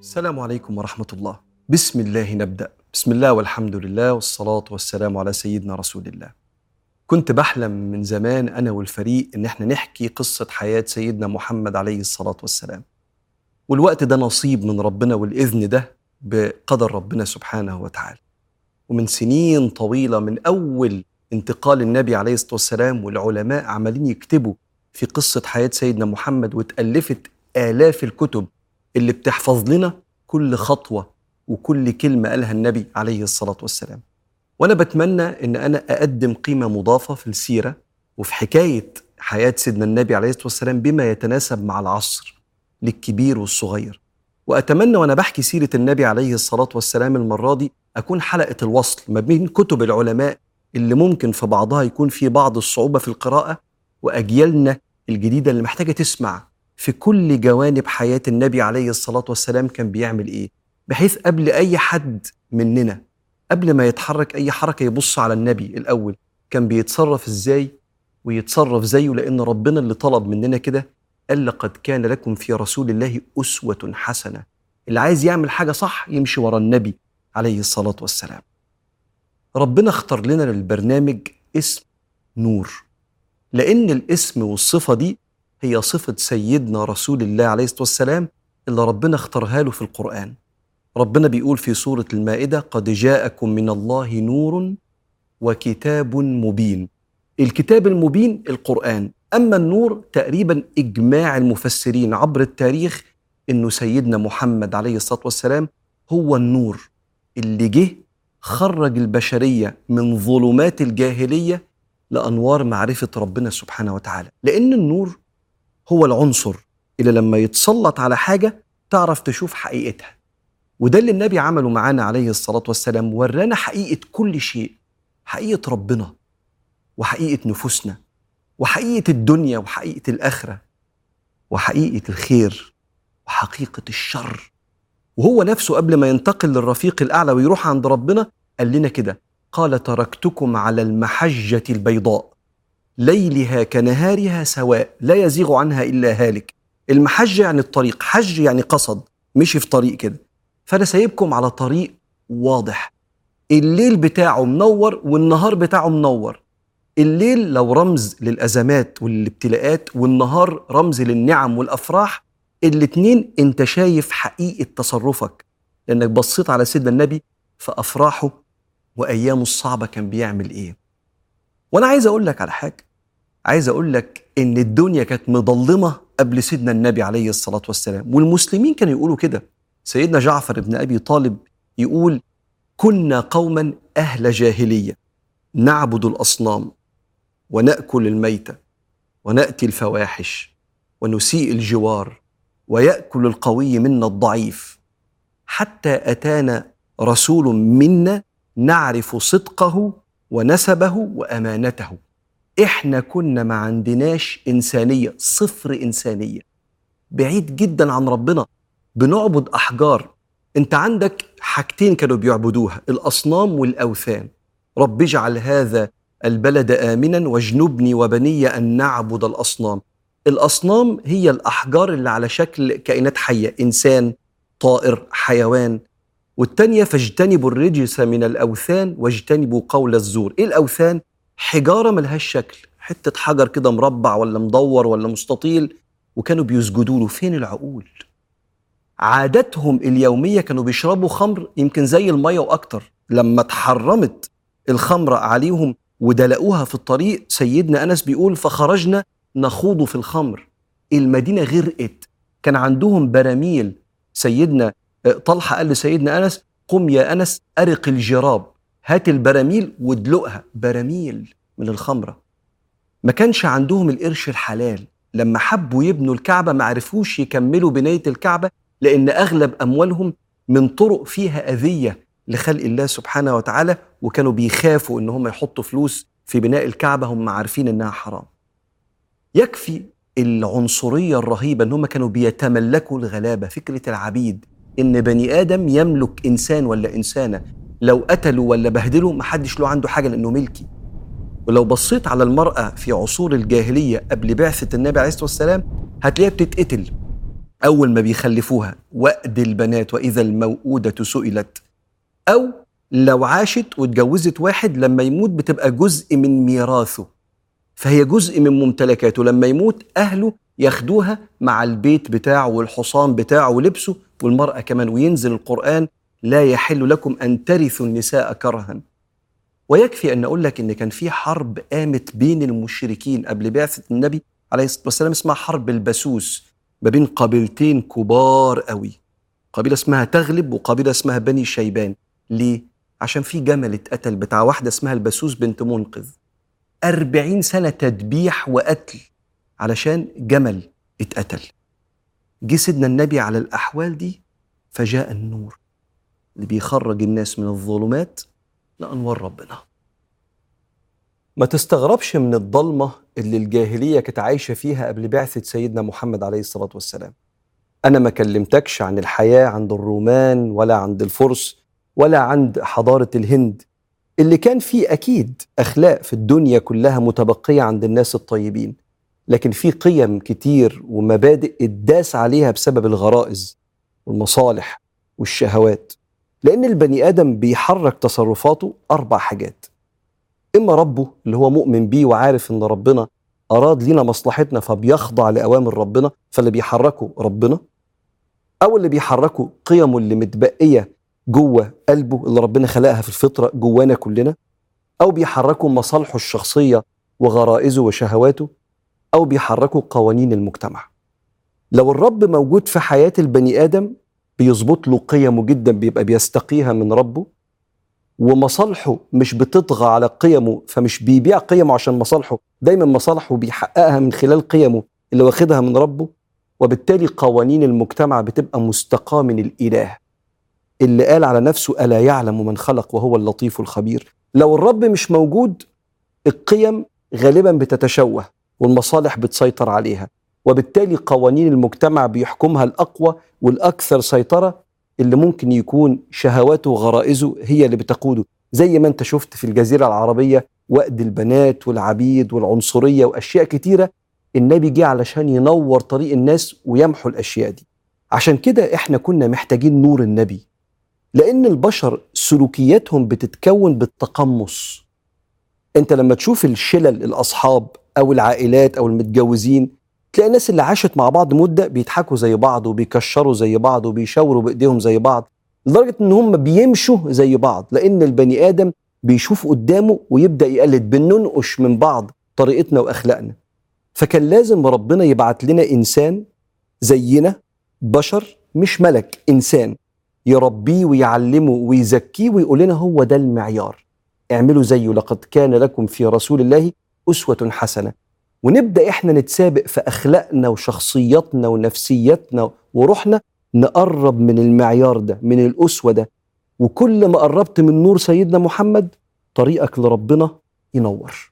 السلام عليكم ورحمة الله. بسم الله نبدأ. بسم الله والحمد لله والصلاة والسلام على سيدنا رسول الله. كنت بحلم من زمان أنا والفريق إن إحنا نحكي قصة حياة سيدنا محمد عليه الصلاة والسلام. والوقت ده نصيب من ربنا والإذن ده بقدر ربنا سبحانه وتعالى. ومن سنين طويلة من أول انتقال النبي عليه الصلاة والسلام والعلماء عمالين يكتبوا في قصة حياة سيدنا محمد واتألفت آلاف الكتب اللي بتحفظ لنا كل خطوة وكل كلمة قالها النبي عليه الصلاة والسلام. وأنا بتمنى إن أنا أقدم قيمة مضافة في السيرة وفي حكاية حياة سيدنا النبي عليه الصلاة والسلام بما يتناسب مع العصر للكبير والصغير. وأتمنى وأنا بحكي سيرة النبي عليه الصلاة والسلام المرة دي أكون حلقة الوصل ما بين كتب العلماء اللي ممكن في بعضها يكون في بعض الصعوبة في القراءة وأجيالنا الجديدة اللي محتاجة تسمع في كل جوانب حياة النبي عليه الصلاة والسلام كان بيعمل إيه؟ بحيث قبل أي حد مننا قبل ما يتحرك أي حركة يبص على النبي الأول كان بيتصرف إزاي؟ ويتصرف زيه لأن ربنا اللي طلب مننا كده قال لقد كان لكم في رسول الله أسوة حسنة. اللي عايز يعمل حاجة صح يمشي ورا النبي عليه الصلاة والسلام. ربنا اختار لنا للبرنامج اسم نور. لأن الاسم والصفة دي هي صفة سيدنا رسول الله عليه الصلاة والسلام اللي ربنا اختارها له في القرآن. ربنا بيقول في سورة المائدة قد جاءكم من الله نور وكتاب مبين. الكتاب المبين القرآن. أما النور تقريبا إجماع المفسرين عبر التاريخ إنه سيدنا محمد عليه الصلاة والسلام هو النور اللي جه خرج البشرية من ظلمات الجاهلية لأنوار معرفة ربنا سبحانه وتعالى. لأن النور هو العنصر اللي لما يتسلط على حاجة تعرف تشوف حقيقتها. وده اللي النبي عمله معانا عليه الصلاة والسلام ورانا حقيقة كل شيء حقيقة ربنا وحقيقة نفوسنا وحقيقة الدنيا وحقيقة الآخرة وحقيقة الخير وحقيقة الشر. وهو نفسه قبل ما ينتقل للرفيق الأعلى ويروح عند ربنا قال لنا كده قال تركتكم على المحجة البيضاء. ليلها كنهارها سواء لا يزيغ عنها إلا هالك. المحجة يعني الطريق حج يعني قصد مشي في طريق كده. فأنا سايبكم على طريق واضح. الليل بتاعه منور والنهار بتاعه منور. الليل لو رمز للأزمات والابتلاءات والنهار رمز للنعم والأفراح الاتنين أنت شايف حقيقة تصرفك. لأنك بصيت على سيدنا النبي في أفراحه وأيامه الصعبة كان بيعمل إيه. وأنا عايز أقول لك على حاجة. عايز أقول لك إن الدنيا كانت مظلمة قبل سيدنا النبي عليه الصلاة والسلام والمسلمين كانوا يقولوا كده. سيدنا جعفر بن أبي طالب يقول كنا قوما أهل جاهلية نعبد الأصنام ونأكل الميتة ونأتي الفواحش ونسيء الجوار ويأكل القوي منا الضعيف. حتى أتانا رسول منا نعرف صدقه ونسبه وأمانته. إحنا كنا ما عندناش إنسانية صفر إنسانية. بعيد جدا عن ربنا. بنعبد أحجار. أنت عندك حاجتين كانوا بيعبدوها الأصنام والأوثان. رب اجعل هذا البلد آمنا واجنبني وبني أن نعبد الأصنام. الأصنام هي الأحجار اللي على شكل كائنات حية إنسان طائر حيوان. والتانية فاجتنبوا الرجس من الأوثان واجتنبوا قول الزور. إيه الأوثان؟ حجارة ملهاش شكل حتة حجر كده مربع ولا مدور ولا مستطيل وكانوا بيسجدوا له. فين العقول؟ عاداتهم اليومية كانوا بيشربوا خمر يمكن زي المية وأكتر. لما اتحرمت الخمر عليهم ودلقوها في الطريق سيدنا أنس بيقول فخرجنا نخوض في الخمر. المدينة غرقت. كان عندهم براميل. سيدنا طلحة قال لسيدنا أنس قم يا أنس أرق الجراب. هات البراميل وادلقها. براميل. من الخمرة. ما كانش عندهم القرش الحلال. لما حبوا يبنوا الكعبة ما عرفوش يكملوا بناية الكعبة لأن أغلب أموالهم من طرق فيها أذية لخلق الله سبحانه وتعالى وكانوا بيخافوا إن هم يحطوا فلوس في بناء الكعبة هم عارفين إنها حرام. يكفي العنصرية الرهيبة إن هم كانوا بيتملكوا الغلابة. فكرة العبيد إن بني آدم يملك إنسان ولا إنسانة لو قتلوا ولا بهدلوا محدش له عنده حاجة لأنه ملكي. ولو بصيت على المرأة في عصور الجاهلية قبل بعثة النبي عليه الصلاة والسلام هتلاقيها بتتقتل أول ما بيخلفوها. وأد البنات وإذا الموءودة سئلت. أو لو عاشت واتجوزت واحد لما يموت بتبقى جزء من ميراثه. فهي جزء من ممتلكاته. لما يموت أهله ياخدوها مع البيت بتاعه والحصان بتاعه ولبسه والمرأة كمان. وينزل القرآن لا يحل لكم أن ترثوا النساء كرها ويكفي أن أقول لك أن كان في حرب قامت بين المشركين قبل بعثة النبي عليه الصلاة والسلام اسمها حرب البسوس ما بين قبيلتين كبار قوي. قبيلة اسمها تغلب وقبيلة اسمها بني شيبان. ليه؟ عشان في جمل اتقتل بتاع واحدة اسمها البسوس بنت منقذ. أربعين سنة تدبيح وقتل علشان جمل اتقتل. جه سيدنا النبي على الأحوال دي فجاء النور اللي بيخرج الناس من الظلمات لأنوار ربنا. ما تستغربش من الضلمة اللي الجاهلية كانت عايشة فيها قبل بعثة سيدنا محمد عليه الصلاة والسلام. أنا ما كلمتكش عن الحياة عند الرومان ولا عند الفرس ولا عند حضارة الهند. اللي كان فيه أكيد أخلاق في الدنيا كلها متبقية عند الناس الطيبين. لكن في قيم كتير ومبادئ اتداس عليها بسبب الغرائز والمصالح والشهوات. لأن البني آدم بيحرك تصرفاته أربع حاجات. إما ربه اللي هو مؤمن بيه وعارف إن ربنا أراد لنا مصلحتنا فبيخضع لأوامر ربنا فاللي بيحركه ربنا. أو اللي بيحركه قيمه اللي متبقية جوه قلبه اللي ربنا خلقها في الفطرة جوانا كلنا. أو بيحركه مصالحه الشخصية وغرائزه وشهواته. أو بيحركه قوانين المجتمع. لو الرب موجود في حياة البني آدم بيظبط له قيمه جدا بيبقى بيستقيها من ربه. ومصالحه مش بتطغى على قيمه فمش بيبيع قيمه عشان مصالحه. دايما مصالحه بيحققها من خلال قيمه اللي واخدها من ربه. وبالتالي قوانين المجتمع بتبقى مستقاة من الإله. اللي قال على نفسه ألا يعلم من خلق وهو اللطيف الخبير. لو الرب مش موجود القيم غالبا بتتشوه والمصالح بتسيطر عليها. وبالتالي قوانين المجتمع بيحكمها الأقوى والأكثر سيطرة اللي ممكن يكون شهواته وغرائزه هي اللي بتقوده. زي ما أنت شفت في الجزيرة العربية وقد البنات والعبيد والعنصرية وأشياء كتيرة النبي جه علشان ينور طريق الناس ويمحو الأشياء دي. عشان كده إحنا كنا محتاجين نور النبي لأن البشر سلوكياتهم بتتكون بالتقمص. أنت لما تشوف الشلل الأصحاب أو العائلات أو المتجوزين تلاقي الناس اللي عاشت مع بعض مدة بيضحكوا زي بعض وبيكشروا زي بعض وبيشاوروا بإيديهم زي بعض لدرجة إن هم بيمشوا زي بعض لأن البني آدم بيشوف قدامه ويبدأ يقلد بننقش من بعض طريقتنا وأخلاقنا. فكان لازم ربنا يبعت لنا إنسان زينا بشر مش ملك إنسان يربيه ويعلمه ويزكيه ويقول لنا هو ده المعيار. اعملوا زيه لقد كان لكم في رسول الله أسوة حسنة. ونبدأ إحنا نتسابق في أخلاقنا وشخصياتنا ونفسيتنا وروحنا نقرب من المعيار ده من الأسوة ده. وكل ما قربت من نور سيدنا محمد طريقك لربنا ينور.